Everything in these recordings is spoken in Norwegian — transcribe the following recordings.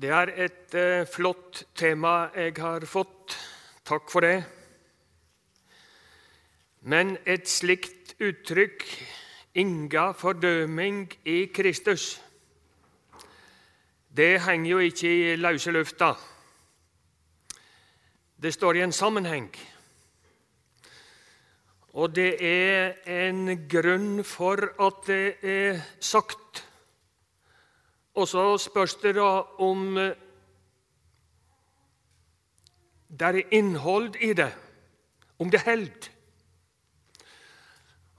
Det er et eh, flott tema jeg har fått. Takk for det. Men et slikt uttrykk, 'inga fordøming i Kristus', det henger jo ikke i løse lufta. Det står i en sammenheng. Og det er en grunn for at det er sagt. Og så spørs det da om eh, det er innhold i det, om det holder.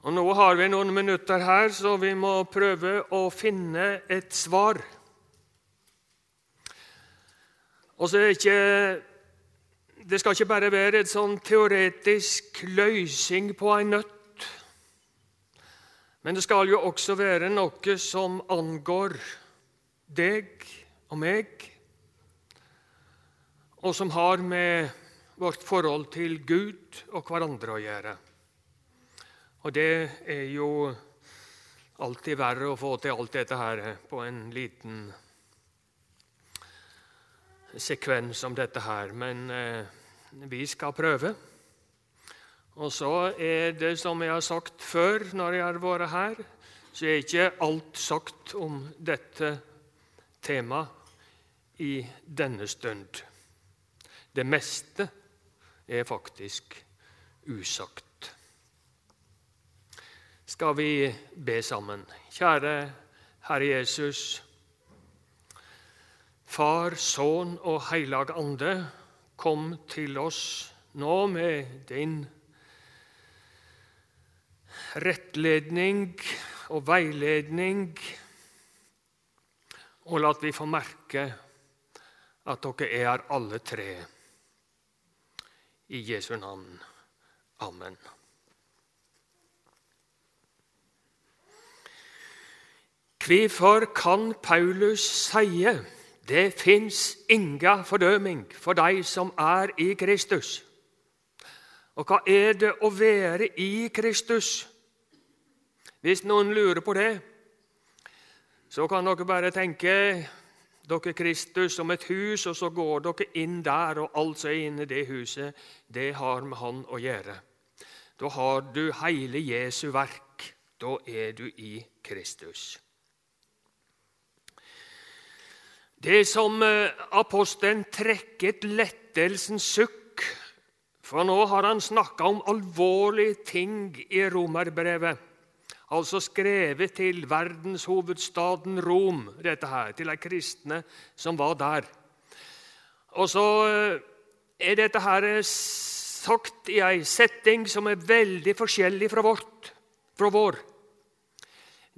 Og Nå har vi noen minutter her, så vi må prøve å finne et svar. Og så er det ikke Det skal ikke bare være et sånn teoretisk løsning på en nøtt. Men det skal jo også være noe som angår deg og meg, og som har med vårt forhold til Gud og hverandre å gjøre. Og det er jo alltid verre å få til alt dette her på en liten sekvens som dette her. Men eh, vi skal prøve. Og så er det, som jeg har sagt før når jeg har vært her, så er ikke alt sagt om dette tema i denne stund. Det meste er faktisk usagt. Skal vi be sammen? Kjære Herre Jesus. Far, Sønn og Heilag Ande, kom til oss nå med din rettledning og veiledning og la vi få merke at dere er her alle tre. I Jesu navn. Amen. Hvorfor kan Paulus sie det fins inga fordøming for de som er i Kristus? Og hva er det å være i Kristus? Hvis noen lurer på det, så kan dere bare tenke dere Kristus som et hus, og så går dere inn der, og alt som er inne i det huset, det har med Han å gjøre. Da har du hele Jesu verk. Da er du i Kristus. Det som eh, apostelen trekket lettelsens sukk, for nå har han snakka om alvorlige ting i romerbrevet altså skrevet til verdenshovedstaden Rom, dette her, til de kristne som var der. Og så eh, er dette her sagt i ei setting som er veldig forskjellig fra, vårt, fra vår.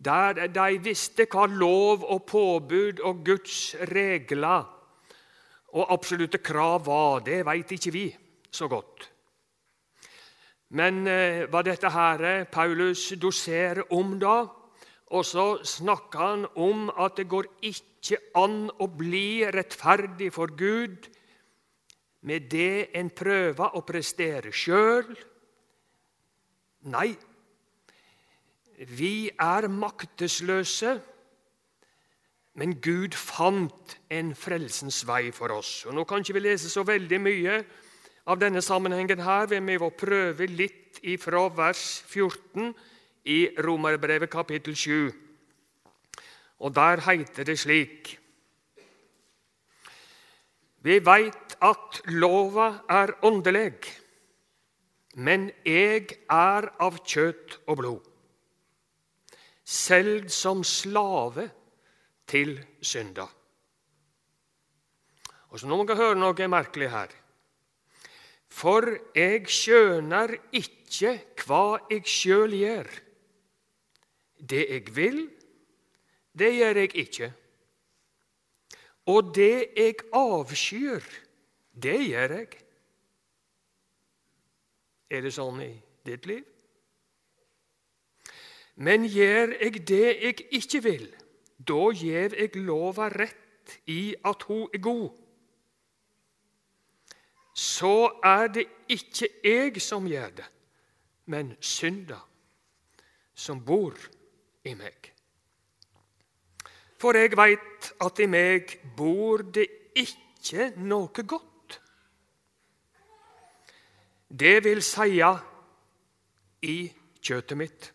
Der de visste hva lov og påbud og Guds regler og absolutte krav var. Det veit ikke vi så godt. Men eh, hva dette her Paulus doserer om da, og så snakker han om at det går ikke an å bli rettferdig for Gud med det en prøver å prestere sjøl. Nei, vi er maktesløse, men Gud fant en frelsens vei for oss. Og Nå kan ikke vi lese så veldig mye av denne sammenhengen her vil vi prøve litt ifra vers 14 i Romerbrevet kapittel 7. Og der heter det slik Vi veit at lova er åndelig, men jeg er av kjøtt og blod, selv som slave til synda. Og så Nå må dere høre noe merkelig her. For jeg skjønar ikke hva jeg sjøl gjør. Det jeg vil, det gjør jeg ikke. Og det jeg avskyr, det gjør jeg. Er det sånn i ditt liv? Men gjør jeg det jeg ikke vil, da gjev jeg lova rett i at hun er god så er det ikke jeg som gjør det, men synda som bor i meg. For jeg veit at i meg bor det ikke noe godt. Det vil seia i kjøtet mitt.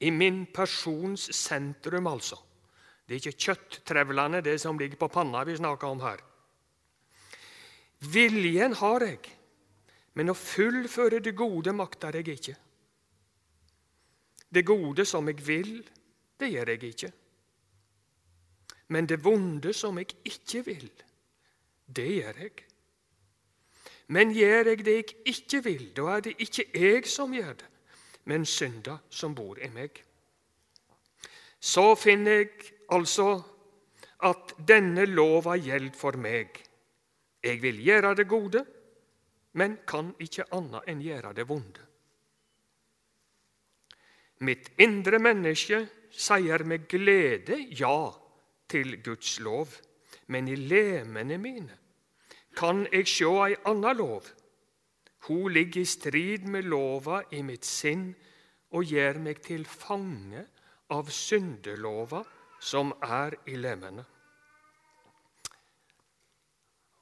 I min persons sentrum, altså. Det er ikke kjøtttrevlene, det som ligger på panna, vi snakker om her. Viljen har jeg, men å fullføre det gode makter jeg ikke. Det gode som jeg vil, det gjør jeg ikke. Men det vonde som jeg ikke vil, det gjør jeg. Men gjør jeg det jeg ikke vil, da er det ikke jeg som gjør det, men synda som bor i meg. Så finner jeg altså at denne lova gjelder for meg. Jeg vil gjøre det gode, men kan ikke annet enn gjøre det vonde. Mitt indre menneske sier med glede ja til Guds lov, men i lemene mine kan jeg sjå ei anna lov. Hun ligger i strid med lova i mitt sinn og gjør meg til fange av syndelova som er i lemmene.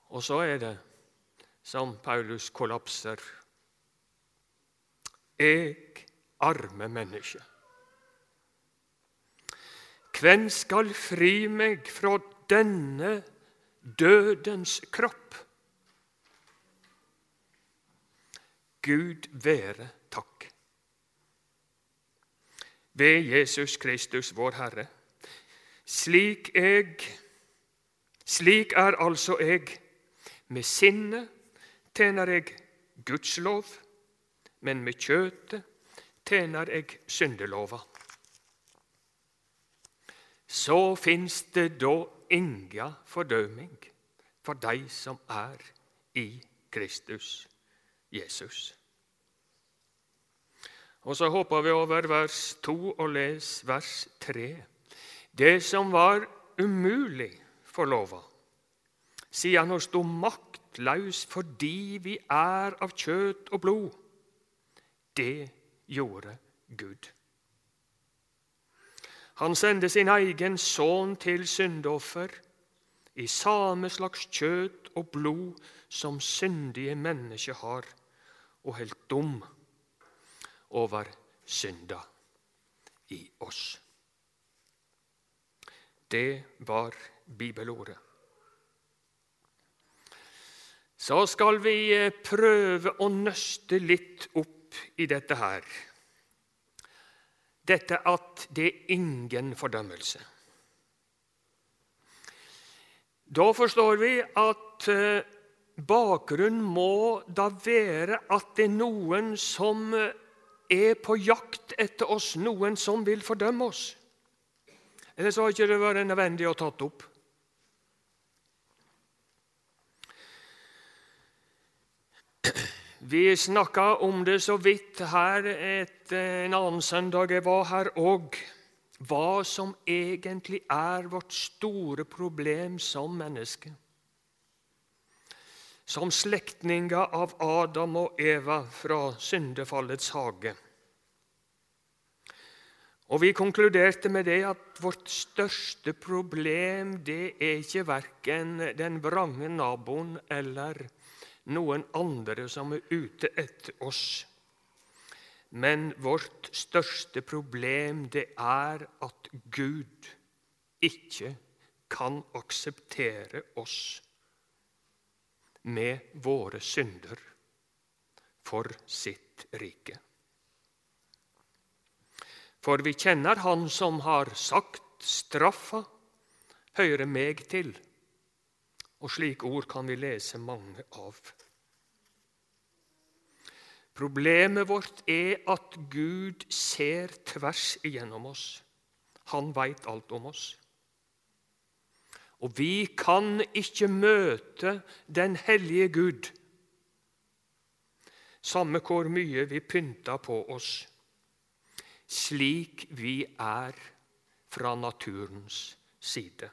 Og så er det som Paulus kollapser. Eg, arme menneske. Hvem skal fri meg fra denne dødens kropp? Gud være takk. Ved Jesus Kristus, vår Herre. Slik jeg, slik er altså jeg med sinnet tjener jeg Guds lov, men med kjøtet tjener jeg syndelova. Så fins det da inga fordøming for de som er i Kristus Jesus. Og så hopper vi over vers 2 og les vers 3. Det som var umulig for lova, siden hun sto maktløs fordi vi er av kjøtt og blod. Det gjorde Gud. Han sendte sin egen sønn til syndoffer i samme slags kjøtt og blod som syndige mennesker har, og helt dum over synda i oss. Det var bibelordet. Så skal vi eh, prøve å nøste litt opp i dette her. Dette at det er ingen fordømmelse. Da forstår vi at eh, bakgrunnen må da være at det er noen som eh, er på jakt etter oss, noen som vil fordømme oss. Ellers har ikke det vært nødvendig å tatt opp. Vi snakka om det så vidt her et, en annen søndag jeg var her òg. Hva som egentlig er vårt store problem som menneske. Som slektninger av Adam og Eva fra syndefallets hage. Og Vi konkluderte med det at vårt største problem det er ikke verken den vrange naboen eller noen andre som er ute etter oss. Men vårt største problem det er at Gud ikke kan akseptere oss med våre synder for sitt rike. For vi kjenner Han som har sagt straffa hører meg til. Og slike ord kan vi lese mange av. Problemet vårt er at Gud ser tvers igjennom oss. Han veit alt om oss. Og vi kan ikke møte den hellige Gud, samme hvor mye vi pynter på oss, slik vi er fra naturens side.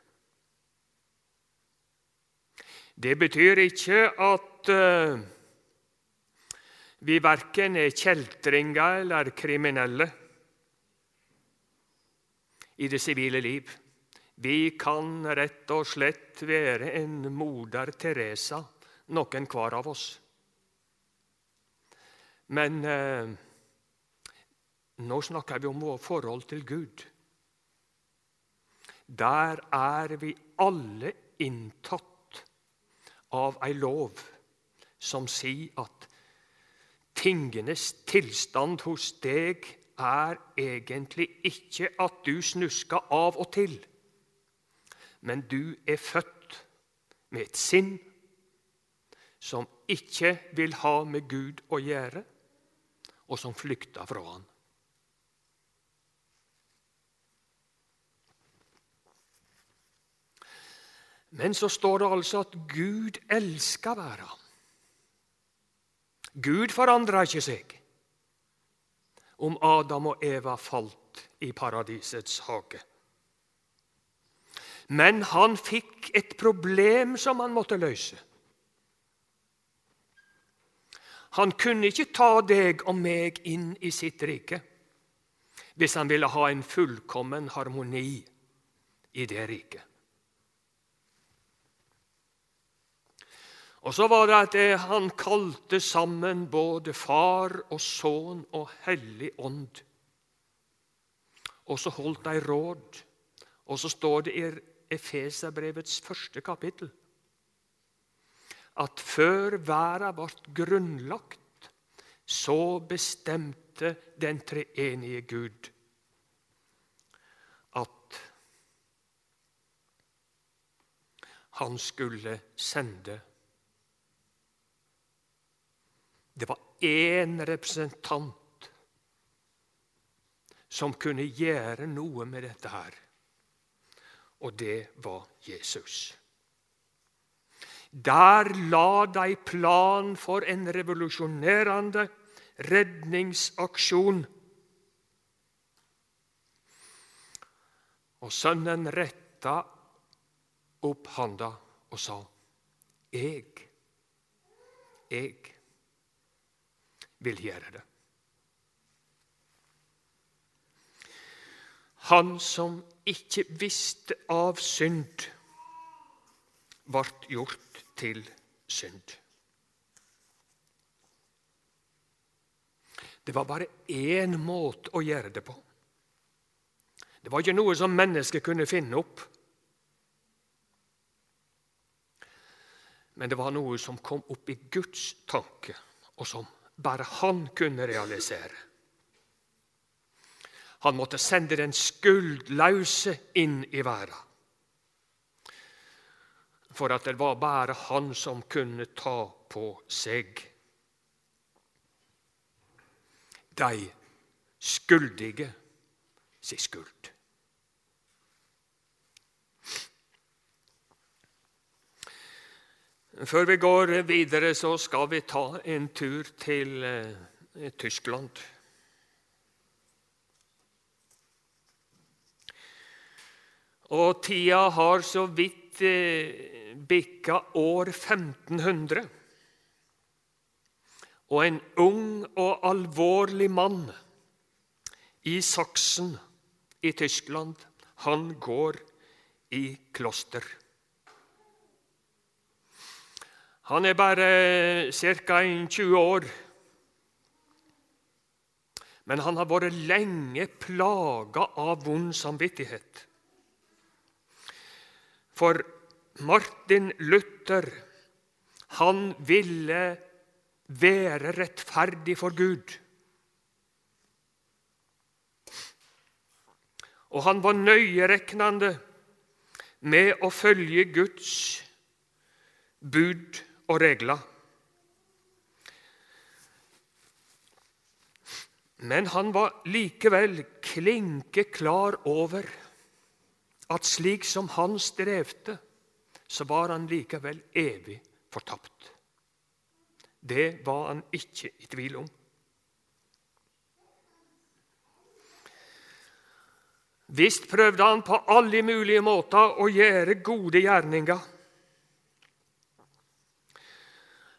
Det betyr ikke at uh, vi verken er kjeltringer eller kriminelle. i det sivile liv. Vi kan rett og slett være en moder Teresa, noen hver av oss. Men eh, nå snakker vi om vårt forhold til Gud. Der er vi alle inntatt av ei lov som sier at tingenes tilstand hos deg er egentlig ikke at du snusker av og til, men du er født med et sinn som ikke vil ha med Gud å gjøre, og som flykter fra Han. Men så står det altså at Gud elsker verden. Gud forandra ikke seg om Adam og Eva falt i paradisets hage. Men han fikk et problem som han måtte løse. Han kunne ikke ta deg og meg inn i sitt rike hvis han ville ha en fullkommen harmoni i det riket. Og så var det at han kalte sammen både Far og Sønn og Hellig Ånd. Og så holdt de råd. Og så står det i Efeserbrevets første kapittel at før verden ble grunnlagt, så bestemte den treenige Gud at han skulle sende Det var én representant som kunne gjøre noe med dette her, og det var Jesus. Der la de plan for en revolusjonerende redningsaksjon. Og sønnen retta opp handa og sa, 'Jeg, jeg vil gjøre det. Han som ikke visste av synd, ble gjort til synd. Det var bare én måte å gjøre det på. Det var ikke noe som mennesket kunne finne opp. Men det var noe som kom opp i Guds tanke, og som bare han kunne realisere. Han måtte sende den skuldløse inn i verden. For at det var bare han som kunne ta på seg de skyldige si skuld. Før vi går videre, så skal vi ta en tur til eh, Tyskland. Og tida har så vidt eh, bikka år 1500. Og en ung og alvorlig mann i Saksen i Tyskland, han går i kloster. Han er bare ca. 20 år. Men han har vært lenge plaga av vond samvittighet. For Martin Luther, han ville være rettferdig for Gud. Og han var nøyereknende med å følge Guds bud og regler. Men han var likevel klinke klar over at slik som han strevde, så var han likevel evig fortapt. Det var han ikke i tvil om. Visst prøvde han på alle mulige måter å gjøre gode gjerninger.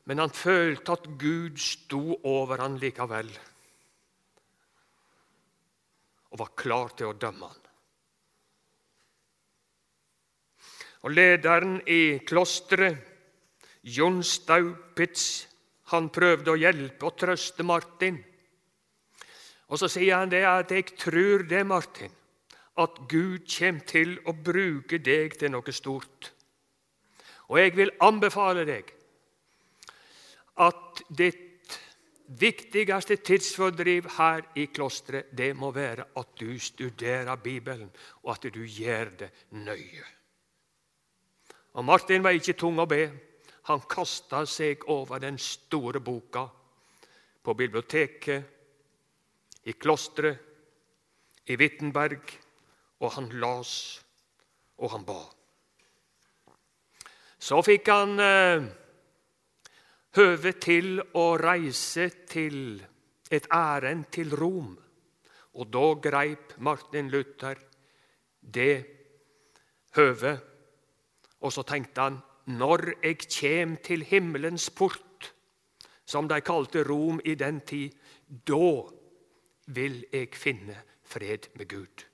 Men han følte at Gud sto over han likevel og var klar til å dømme han. Og lederen i klosteret, Jon Staupitz, han prøvde å hjelpe og trøste Martin. Og så sier han det at 'jeg tror det, Martin, at Gud kommer til å bruke deg til noe stort'. Og jeg vil anbefale deg at ditt viktigste tidsfordriv her i klosteret, det må være at du studerer Bibelen, og at du gjør det nøye. Og Martin var ikke tung å be. Han kasta seg over den store boka på biblioteket, i klosteret, i Wittenberg, og han las, og han ba. Så fikk han eh, høve til å reise til et ærend til Rom. Og da greip Martin Luther det høvet, og så tenkte han når jeg kjem til himmelens port, som de kalte Rom i den tid, da vil jeg finne fred med Gud.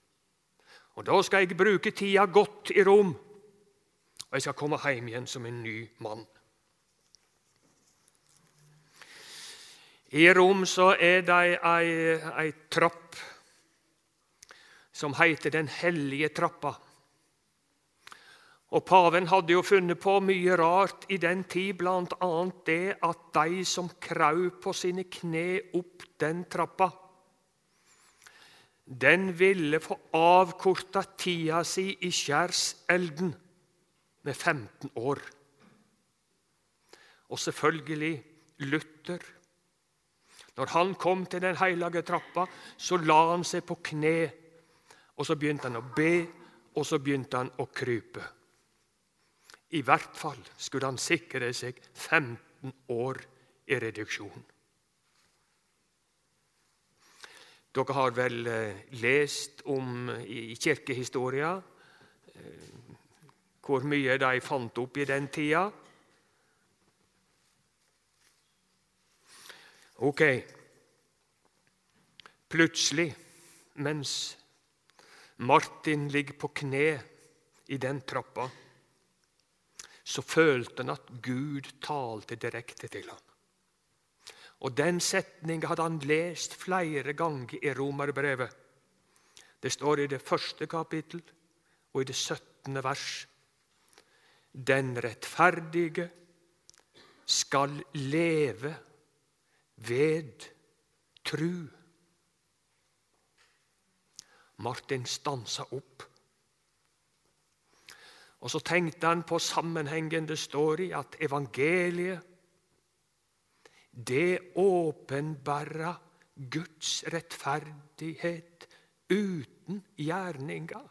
Og Da skal jeg bruke tida godt i Rom, og jeg skal komme hjem igjen som en ny mann. I Rom så er det ei, ei trapp som heter Den hellige trappa. Og Paven hadde jo funnet på mye rart i den tid, bl.a. det at de som kraup på sine kne opp den trappa, den ville få avkorta tida si i skjærselden med 15 år. Og selvfølgelig Luther. Når han kom til den hellige trappa, så la han seg på kne. Og så begynte han å be, og så begynte han å krype. I hvert fall skulle han sikre seg 15 år i reduksjon. Dere har vel eh, lest om i kirkehistoria eh, hvor mye de fant opp i den tida. Ok. Plutselig, mens Martin ligger på kne i den trappa, så følte han at Gud talte direkte til ham. Og Den setninga hadde han lest flere ganger i Romerbrevet. Det står i det første kapittel og i det 17. vers. Den rettferdige skal leve ved tru. Martin stansa opp og så tenkte han på sammenhengen det står i, at evangeliet det åpenbærer Guds rettferdighet uten gjerninger,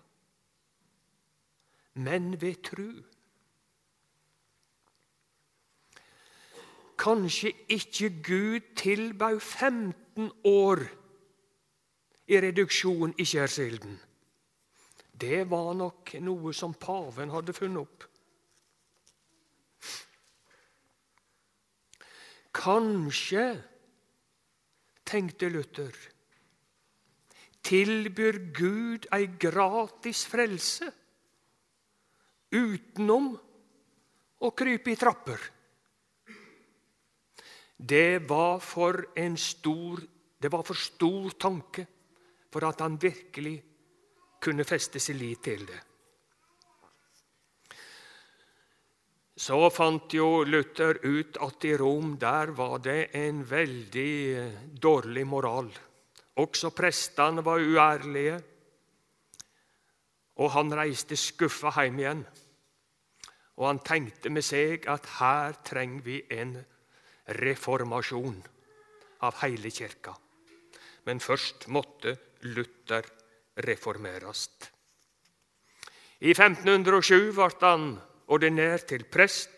men ved tru. Kanskje ikke Gud tilbød 15 år i reduksjon i skjærsilden det var nok noe som paven hadde funnet opp. Kanskje, tenkte Luther, tilbyr Gud ei gratis frelse utenom å krype i trapper. Det var for en stor, det var for stor tanke for at han virkelig kunne feste sin lit til det. Så fant jo Luther ut at i Rom der var det en veldig dårlig moral. Også prestene var uærlige, og han reiste skuffa hjem igjen. Og han tenkte med seg at her trenger vi en reformasjon av hele kirka. Men først måtte Luther reformeres. I 1507 ble han ordinert til prest.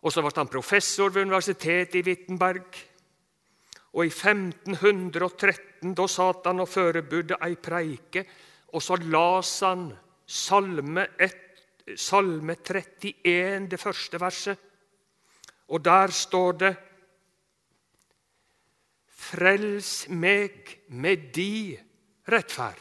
Og så ble han professor ved universitetet i Wittenberg. Og i 1513 da satt han og forberedte ei preike, og så las han salme, et, salme 31, det første verset. Og der står det Frels meg med di rettferd.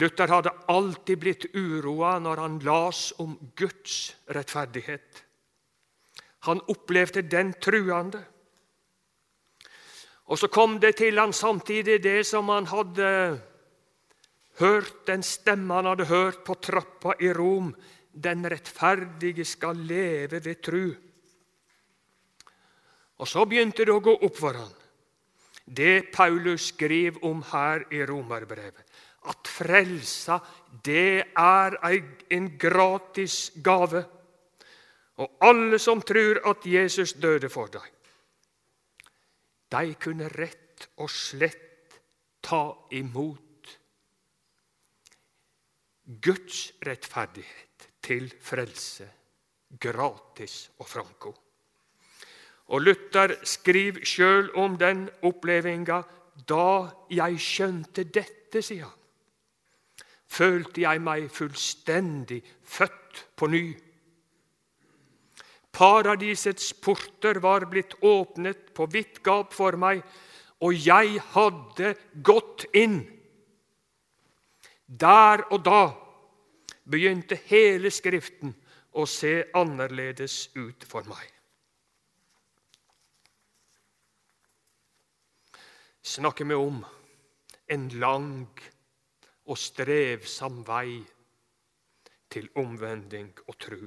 Luther hadde alltid blitt uroa når han las om Guds rettferdighet. Han opplevde den truende. Og så kom det til han samtidig det som han hadde hørt, den stemmen han hadde hørt på trappa i Rom. Den rettferdige skal leve ved tru. Og så begynte det å gå opp for han. Det Paulus skriver om her i Romerbrevet, at frelsa, det er en gratis gave. Og alle som tror at Jesus døde for deg, de kunne rett og slett ta imot Guds rettferdighet til frelse, gratis og franco. Og Luther skriver sjøl om den opplevinga. Da jeg skjønte dette, sier han, følte jeg meg fullstendig født på ny. Paradisets porter var blitt åpnet på vidt gap for meg, og jeg hadde gått inn. Der og da begynte hele Skriften å se annerledes ut for meg. Snakker vi om en lang og strevsam vei til omvending og tru.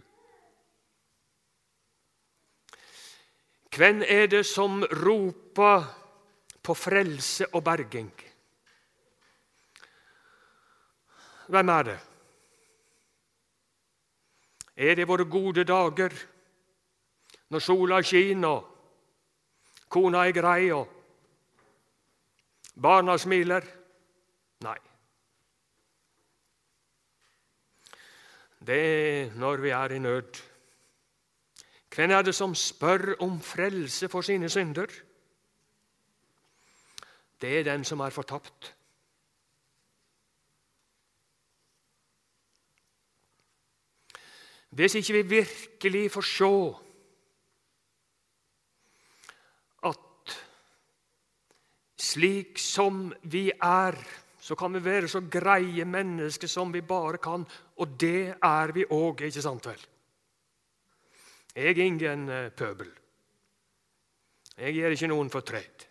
Hvem er det som roper på frelse og berging? Hvem er det? Er det våre gode dager, når sola skinner, kona er grei og barna smiler? Nei. Det er når vi er i nød. Hvem er det som spør om frelse for sine synder? Det er den som er fortapt. Hvis ikke vi virkelig får se at slik som vi er, så kan vi være så greie mennesker som vi bare kan. Og det er vi òg, ikke sant vel? Jeg er ingen eh, pøbel. Jeg gjør ikke noen fortred.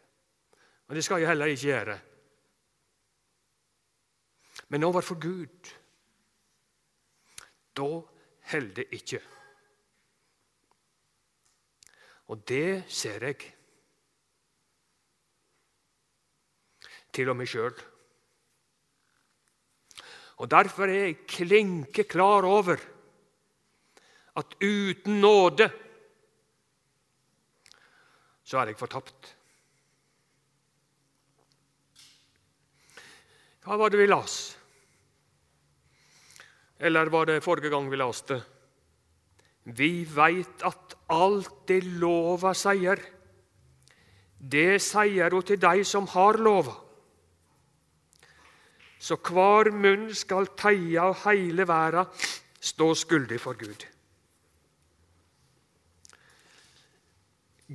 Og det skal jeg heller ikke gjøre. Men overfor Gud, da holder ikke. Og det ser jeg til og med sjøl. Og Derfor er jeg klinke klar over at uten nåde så er jeg fortapt. Hva var det vi las? Eller var det forrige gang vi leste? Vi veit at alt det lova sier, det sier hun til de som har lova. Så hver munn skal teie av heile verda stå skyldig for Gud.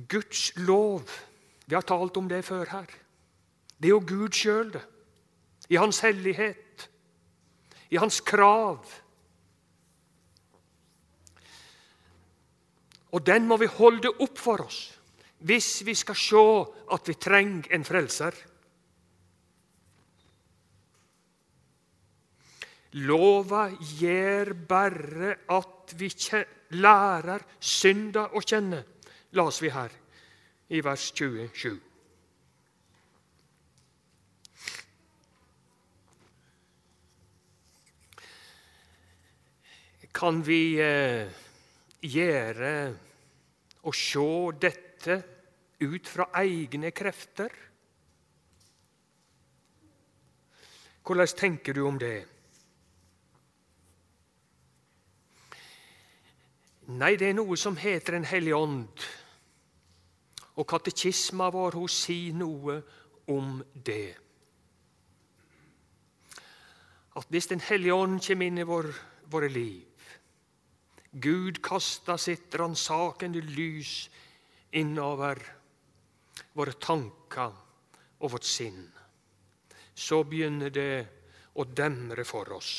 Guds lov Vi har talt om det før her. Det er jo Gud sjøl, det. I Hans hellighet, i Hans krav. Og den må vi holde opp for oss hvis vi skal se at vi trenger en frelser. Lova gjør bare at vi lærer synda å kjenne las vi her i vers 27. Kan vi eh, gjøre og se dette ut fra egne krefter? Hvordan tenker du om det? Nei, det er noe som heter en hellig ånd. Og katekisma vår hun sier noe om det. At hvis Den hellige ånd kommer inn i vår, våre liv Gud kasta sitt ransakende lys innover våre tanker og vårt sinn. Så begynner det å demre for oss.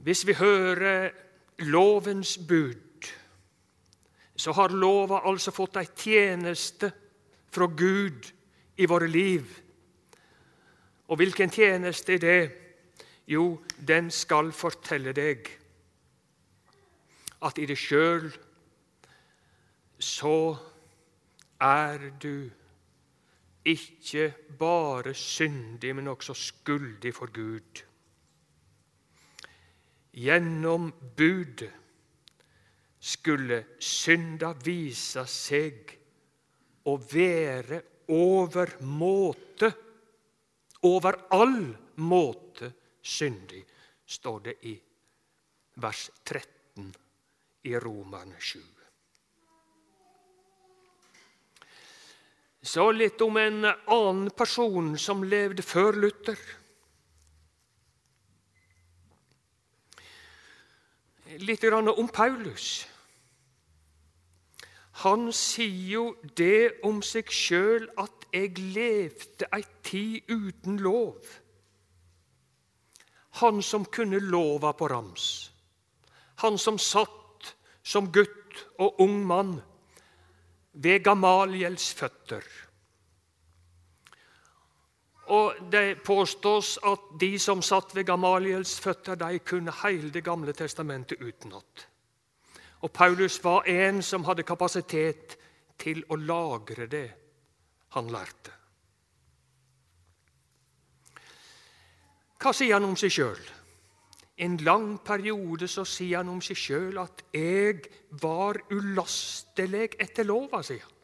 Hvis vi hører lovens bud, så har lova altså fått ei tjeneste fra Gud i våre liv. Og hvilken tjeneste er det? Jo, den skal fortelle deg at i deg sjøl så er du ikke bare syndig, men også skuldig for Gud. Gjennom budet skulle synda vise seg å være over måte, over all måte syndig, står det i vers 13 i Roman 7. Så litt om en annen person som levde før Luther. litt om Paulus. Han sier jo det om seg sjøl at 'jeg levde ei tid uten lov'. Han som kunne lova på rams. Han som satt som gutt og ung mann ved Gamaliels føtter. Og Det påstås at de som satt ved Gamaliels føtter, de kunne hele Det gamle testamentet utenat. Og Paulus var en som hadde kapasitet til å lagre det han lærte. Hva sier han om seg sjøl? En lang periode så sier han om seg sjøl at 'jeg var ulastelig etter lova', sier han.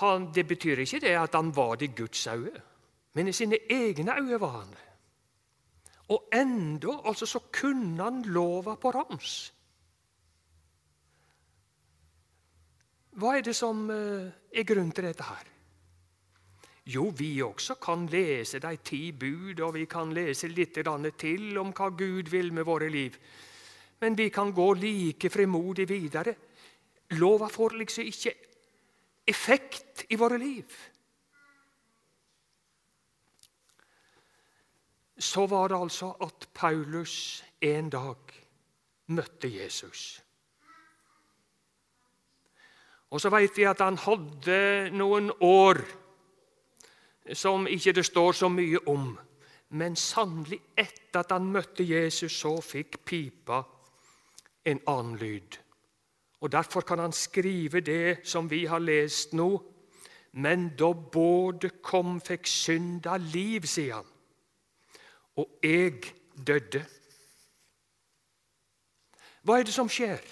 han, det betyr ikke det at han var det i Guds øyne, men i sine egne øyne var han det. Og enda altså, så kunne han lova på rams. Hva er det som eh, er grunnen til dette her? Jo, vi også kan lese de ti bud, og vi kan lese litt til om hva Gud vil med våre liv. Men vi kan gå like frimodig videre. Lova får liksom ikke effekt i våre liv. Så var det altså at Paulus en dag møtte Jesus. Og så vet vi at han hadde noen år som ikke det står så mye om. Men sannelig etter at han møtte Jesus, så fikk pipa en annen lyd. Og Derfor kan han skrive det som vi har lest nå. Men da både kom, fikk synda liv, sier han, og jeg døde. Hva er det som skjer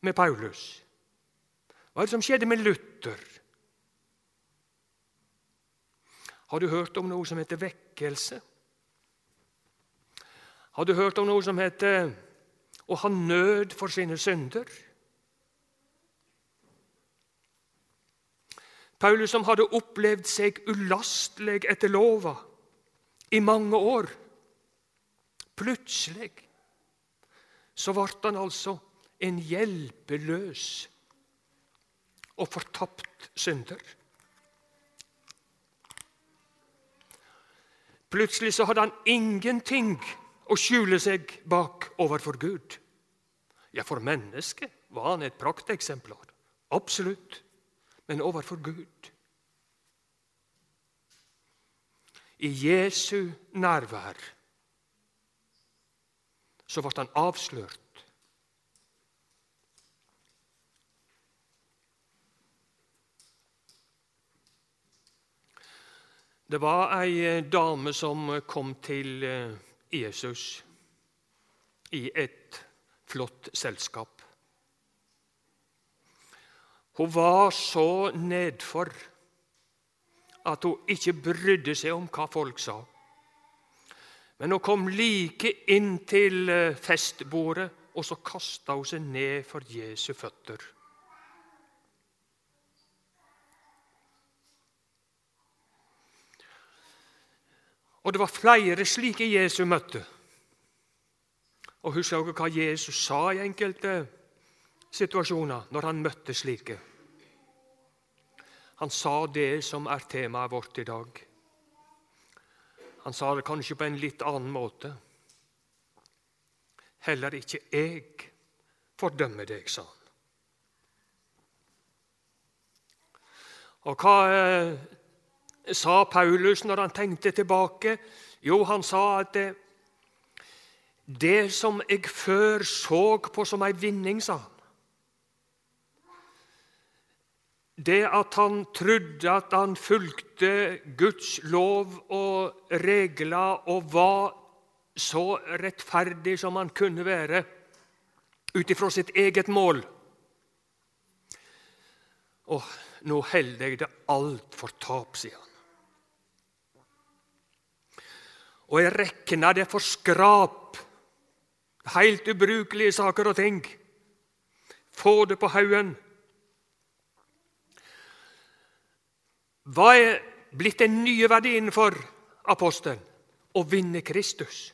med Paulus? Hva er det som skjedde med Luther? Har du hørt om noe som heter vekkelse? Har du hørt om noe som heter å ha nød for sine synder. Paulus som hadde opplevd seg ulastelig etter lova i mange år. Plutselig så ble han altså en hjelpeløs og fortapt synder. Plutselig så hadde han ingenting å skjule seg bak overfor Gud. Ja, for mennesket var han et prakteksemplar. Absolutt. Men overfor Gud I Jesu nærvær så ble han avslørt. Det var ei dame som kom til eh, Jesus i et flott selskap. Hun var så nedfor at hun ikke brydde seg om hva folk sa. Men hun kom like inn til eh, festbordet, og så kasta hun seg ned for Jesu føtter. Og det var flere slike Jesu møtte. Og Husker dere hva Jesus sa i enkelte situasjoner når han møtte slike. Han sa det som er temaet vårt i dag. Han sa det kanskje på en litt annen måte. Heller ikke jeg fordømmer deg, sa han. Og hva eh, sa Paulus når han tenkte tilbake? Jo, han sa at det, det som jeg før så på som ei vinning, sa han, det at han trodde at han fulgte Guds lov og regler og var så rettferdig som han kunne være ut ifra sitt eget mål. Og nå holder jeg det alt for tap, sier han. Og jeg rekner det for skrap, helt ubrukelige saker og ting. Få det på haugen. Hva er blitt den nye verdien for apostelen? Å vinne Kristus.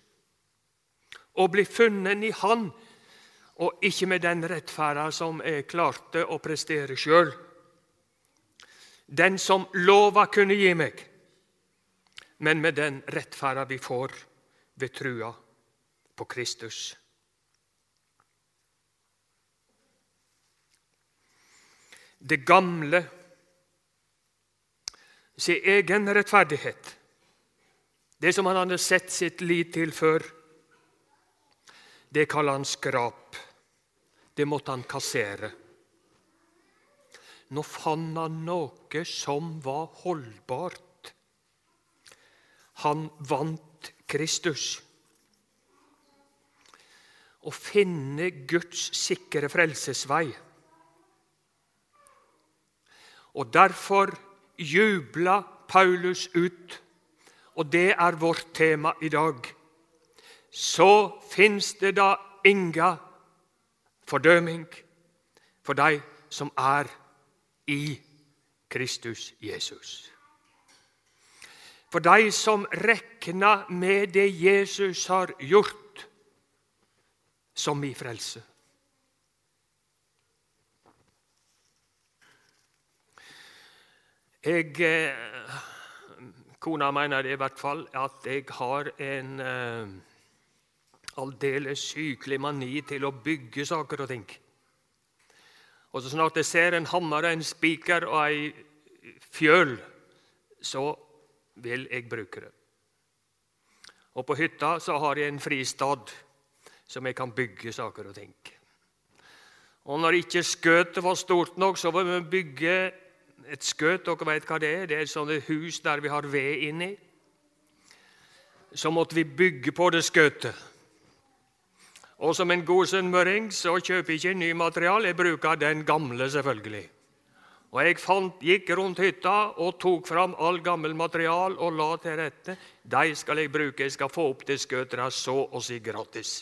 Å bli funnet i Han, og ikke med den rettferda som jeg klarte å prestere sjøl. Den som lova kunne gi meg, men med den rettferda vi får ved trua på Kristus. Det gamle sin egen rettferdighet, det som han hadde sett sitt liv til før, det kaller han skrap. Det måtte han kassere. Nå fant han noe som var holdbart. Han vant Kristus. Å finne Guds sikre frelsesvei. Og derfor jubla Paulus ut, og det er vårt tema i dag. Så fins det da inga fordøming for de som er i Kristus Jesus. For de som rekna med det Jesus har gjort, som min frelse. Jeg eh, Kona mener i hvert fall at jeg har en eh, aldeles sykelig mani til å bygge saker og ting. Og Så snart jeg ser en hammer, en spiker og ei fjøl, så vil jeg bruke det. Og På hytta så har jeg en fristad som jeg kan bygge saker og ting. Og Når ikke skøtet var stort nok, så må vi bygge et skøt, dere vet hva det er? Det er et hus der vi har ved inni. Så måtte vi bygge på det skøtet. Og som en god sunnmøring så kjøper jeg ikke ny material, jeg bruker den gamle, selvfølgelig. Og Jeg fant, gikk rundt hytta og tok fram all gammel material og la til rette. De skal jeg bruke, jeg skal få opp til skøtet så å si gratis.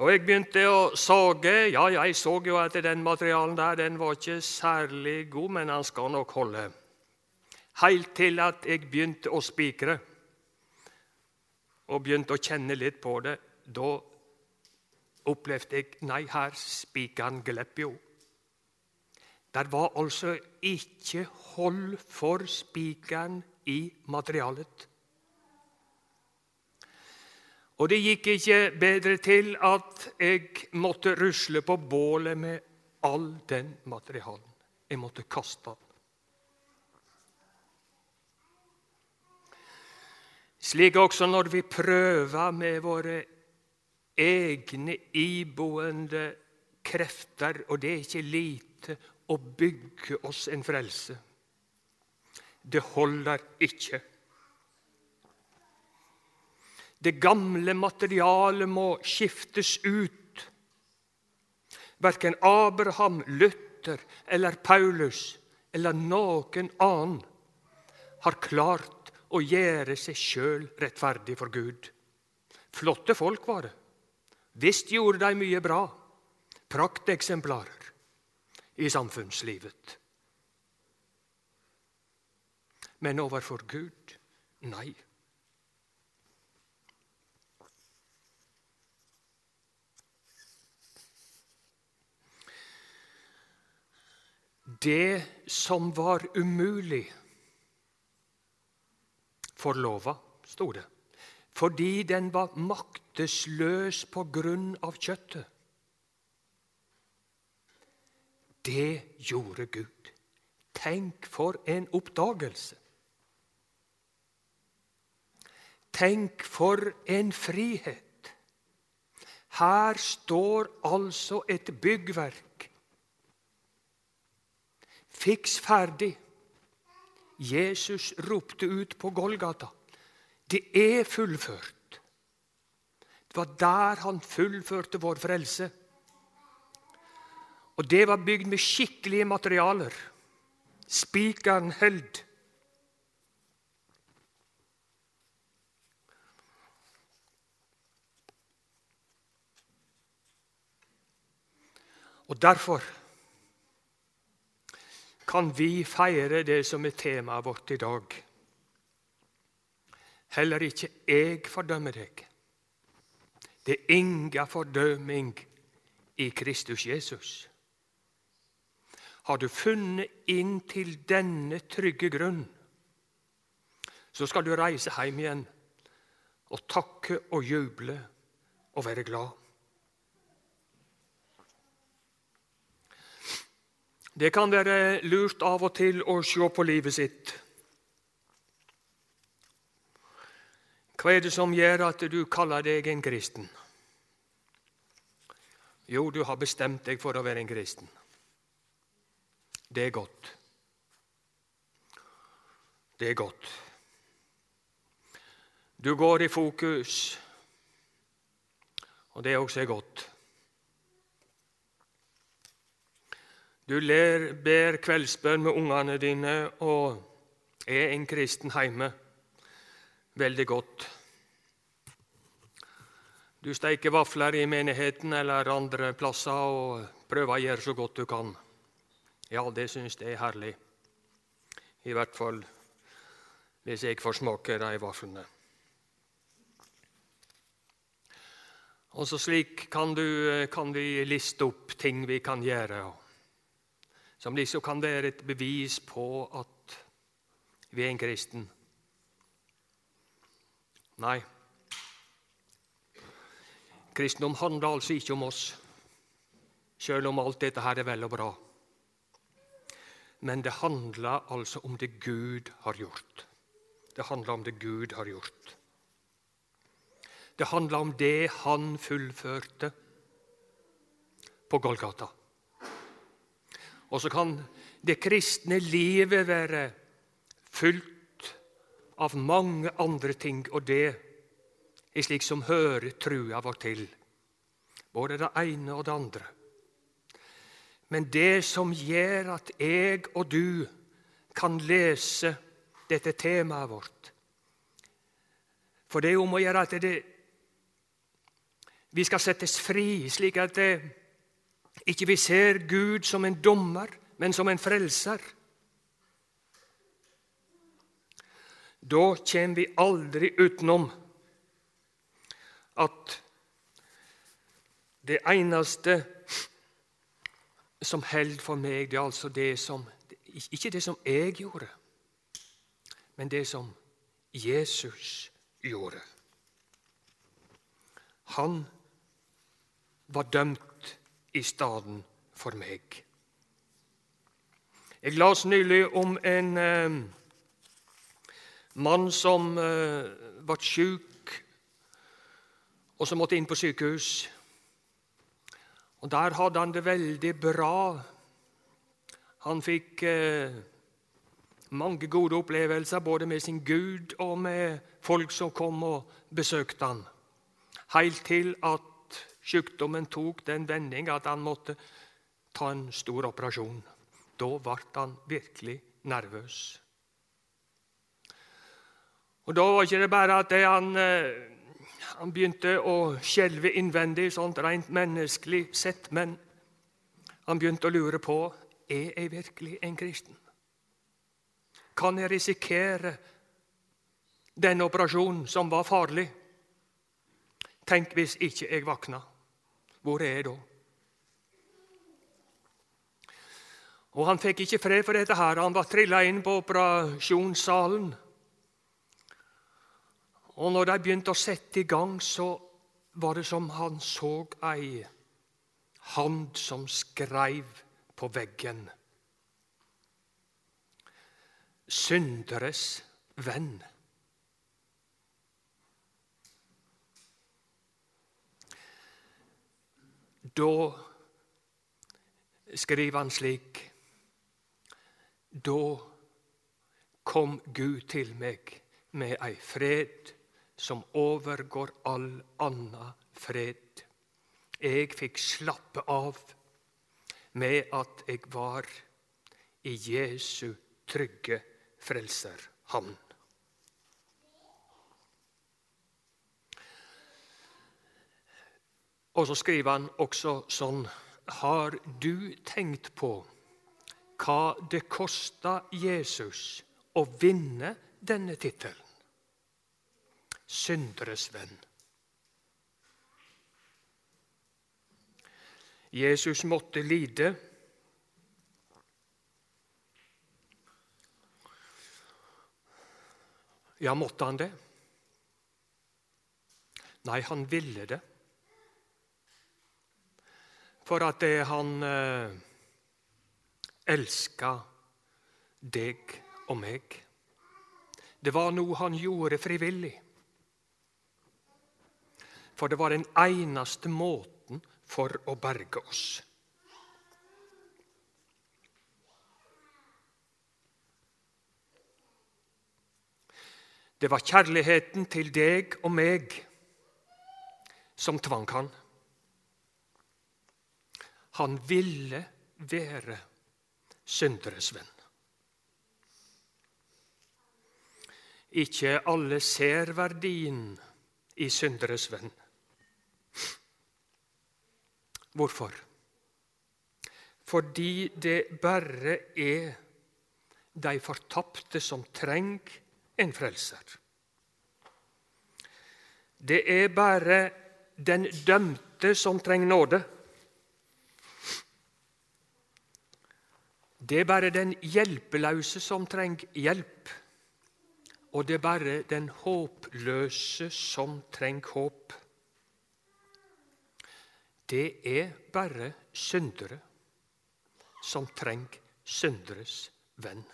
Og jeg begynte å sage. Ja, jeg så jo at den materialen der den var ikke særlig god, men han skal nok holde. Helt til at jeg begynte å spikre og begynte å kjenne litt på det. Da opplevde jeg Nei, her spikeren glipp jo. Der var altså ikke hold for spikeren i materialet. Og det gikk ikke bedre til at jeg måtte rusle på bålet med all den materialen. Jeg måtte kaste den. Slik også når vi prøver med våre egne iboende krefter, og det er ikke lite, å bygge oss en frelse. Det holder ikke. Det gamle materialet må skiftes ut. Verken Abraham, Luther eller Paulus eller noen annen har klart å gjøre seg sjøl rettferdig for Gud. Flotte folk var det. Visst gjorde de mye bra, prakteksemplarer i samfunnslivet. Men overfor Gud nei. Det som var umulig for lova, sto det, fordi den var makt maktesløs på grunn av kjøttet. Det gjorde Gud. Tenk for en oppdagelse! Tenk for en frihet! Her står altså et byggverk. Fiks ferdig. Jesus ropte ut på Golgata. Det er fullført. Det var der han fullførte vår frelse. Og det var bygd med skikkelige materialer. Spikeren held. Og derfor kan vi feire det som er temaet vårt i dag. Heller ikke jeg fordømmer deg. Det er inga fordømming i Kristus Jesus. Har du funnet inn til denne trygge grunn, så skal du reise hjem igjen og takke og juble og være glad. Det kan være lurt av og til å se på livet sitt. Hva er det som gjør at du kaller deg en kristen? Jo, du har bestemt deg for å være en kristen. Det er godt. Det er godt. Du går i fokus, og det også er godt. Du ler, ber kveldsbønn med ungene dine og er en kristen hjemme. Veldig godt. Du steiker vafler i menigheten eller andre plasser og prøver å gjøre så godt du kan. Ja, det syns jeg er herlig. I hvert fall hvis jeg får smake de vaflene. Og så Slik kan, du, kan vi liste opp ting vi kan gjøre som liksom kan være et bevis på at vi er en kristen. Nei. Kristendom handler altså ikke om oss, selv om alt dette her er vel og bra. Men det handler altså om det Gud har gjort. Det handler om det Gud har gjort. Det handler om det han fullførte på Golgata. Og så kan det kristne livet være fullt av mange andre ting, og det er slik som hører trua vår til. Både det ene og det andre. Men det som gjør at jeg og du kan lese dette temaet vårt For det er om å gjøre at det, vi skal settes fri, slik at det, ikke vi ser Gud som en dommer, men som en frelser. Da kommer vi aldri utenom at det eneste som holder for meg, det er altså det som Ikke det som jeg gjorde, men det som Jesus gjorde. Han var dømt i stedet for meg. Jeg las nylig om en eh, mann som eh, ble syk, og som måtte inn på sykehus. Og Der hadde han det veldig bra. Han fikk eh, mange gode opplevelser både med sin Gud og med folk som kom og besøkte han. Helt til at Sykdommen tok den vending at han måtte ta en stor operasjon. Da ble han virkelig nervøs. Og Da var ikke det bare at det han, eh, han begynte å skjelve innvendig, sånt rent menneskelig sett, men han begynte å lure på er jeg virkelig en kristen. Kan jeg risikere denne operasjonen, som var farlig? Tenk hvis ikke jeg våkna. Hvor er jeg da? Og han fikk ikke fred for dette her. Han var trilla inn på operasjonssalen. Og når de begynte å sette i gang, så var det som han så ei hand som skreiv på veggen. Synderes venn. Da skriver han slik Da kom Gud til meg med ei fred som overgår all anna fred. Jeg fikk slappe av med at jeg var i Jesu trygge frelserhavn. Og så skriver han også sånn Har du tenkt på hva det kosta Jesus å vinne denne tittelen? Synderes venn. Jesus måtte lide. Ja, måtte han det? Nei, han ville det for at det han eh, elska deg og meg. Det var noe han gjorde frivillig. For det var den eneste måten for å berge oss. Det var kjærligheten til deg og meg som tvang han. Han ville være synderes venn. Ikke alle ser verdien i synderes venn. Hvorfor? Fordi det bare er de fortapte som trenger en frelser. Det er bare den dømte som trenger nåde. Det er bare den hjelpeløse som trenger hjelp. Og det er bare den håpløse som trenger håp. Det er bare syndere som trenger synderes venn.